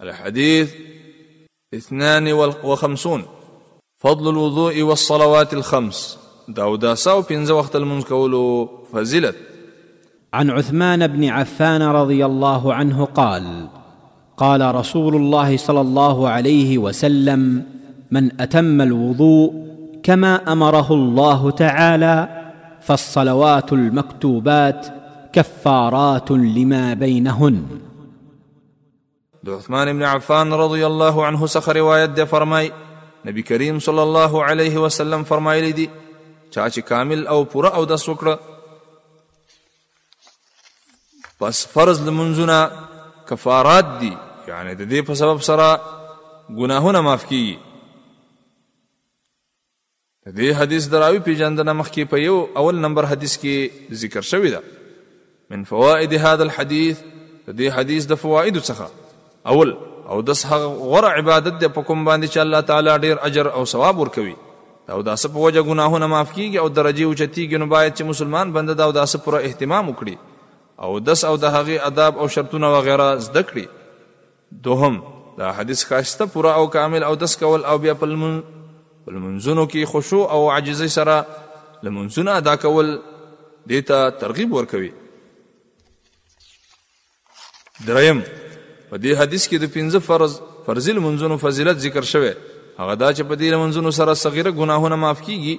الحديث اثنان وخمسون فضل الوضوء والصلوات الخمس داودا ساو بينز وقت المنكول فزلت عن عثمان بن عفان رضي الله عنه قال قال رسول الله صلى الله عليه وسلم من اتم الوضوء كما امره الله تعالى فالصلوات المكتوبات کفارات لما بینهن د عثمان ابن عفان رضی الله عنه څخه روایت دی فرمای نبی کریم صلی الله علیه وسلم فرمایلی دی چا چې کامل او پوره او دس وکړه پس فرض لمنځونه کفارات دي یعنی د دې په سبب سره ګناهونه معاف کیږي د دې حدیث د راوي پېژندنه مخکې په یو اول نمبر حدیث کې ذکر شوې ده. من فوائد هذا الحديث د دې حدیث د فوائدو څخه اول او دس هغه غوره عبادت دی په کوم باندې چې الله تعالی ډېر اجر او ثواب ورکوي. د اوداسه په وجه ګناهونه معاف کیږي او درجه اوچتیږي نو باید چې مسلمان بنده د اوداسه پر اهتمام وکړي او دس او د هغې اداب او شرطونه وغیره زده کړي دوهم، د احادیث ښایسته پوره او کامل اودس کول او بیا په لمونځونو کې خشوع او عاجزۍ سره لمونځونه ادا کول دې ته ترغیب ورکوي دریم په دې حدیث کې د پنځه فرض فرضي لمونځونو فضیلت ذکر شوی هغه دا چې په دې لمونځونو سره صغیره ګناهونه معاف کیږي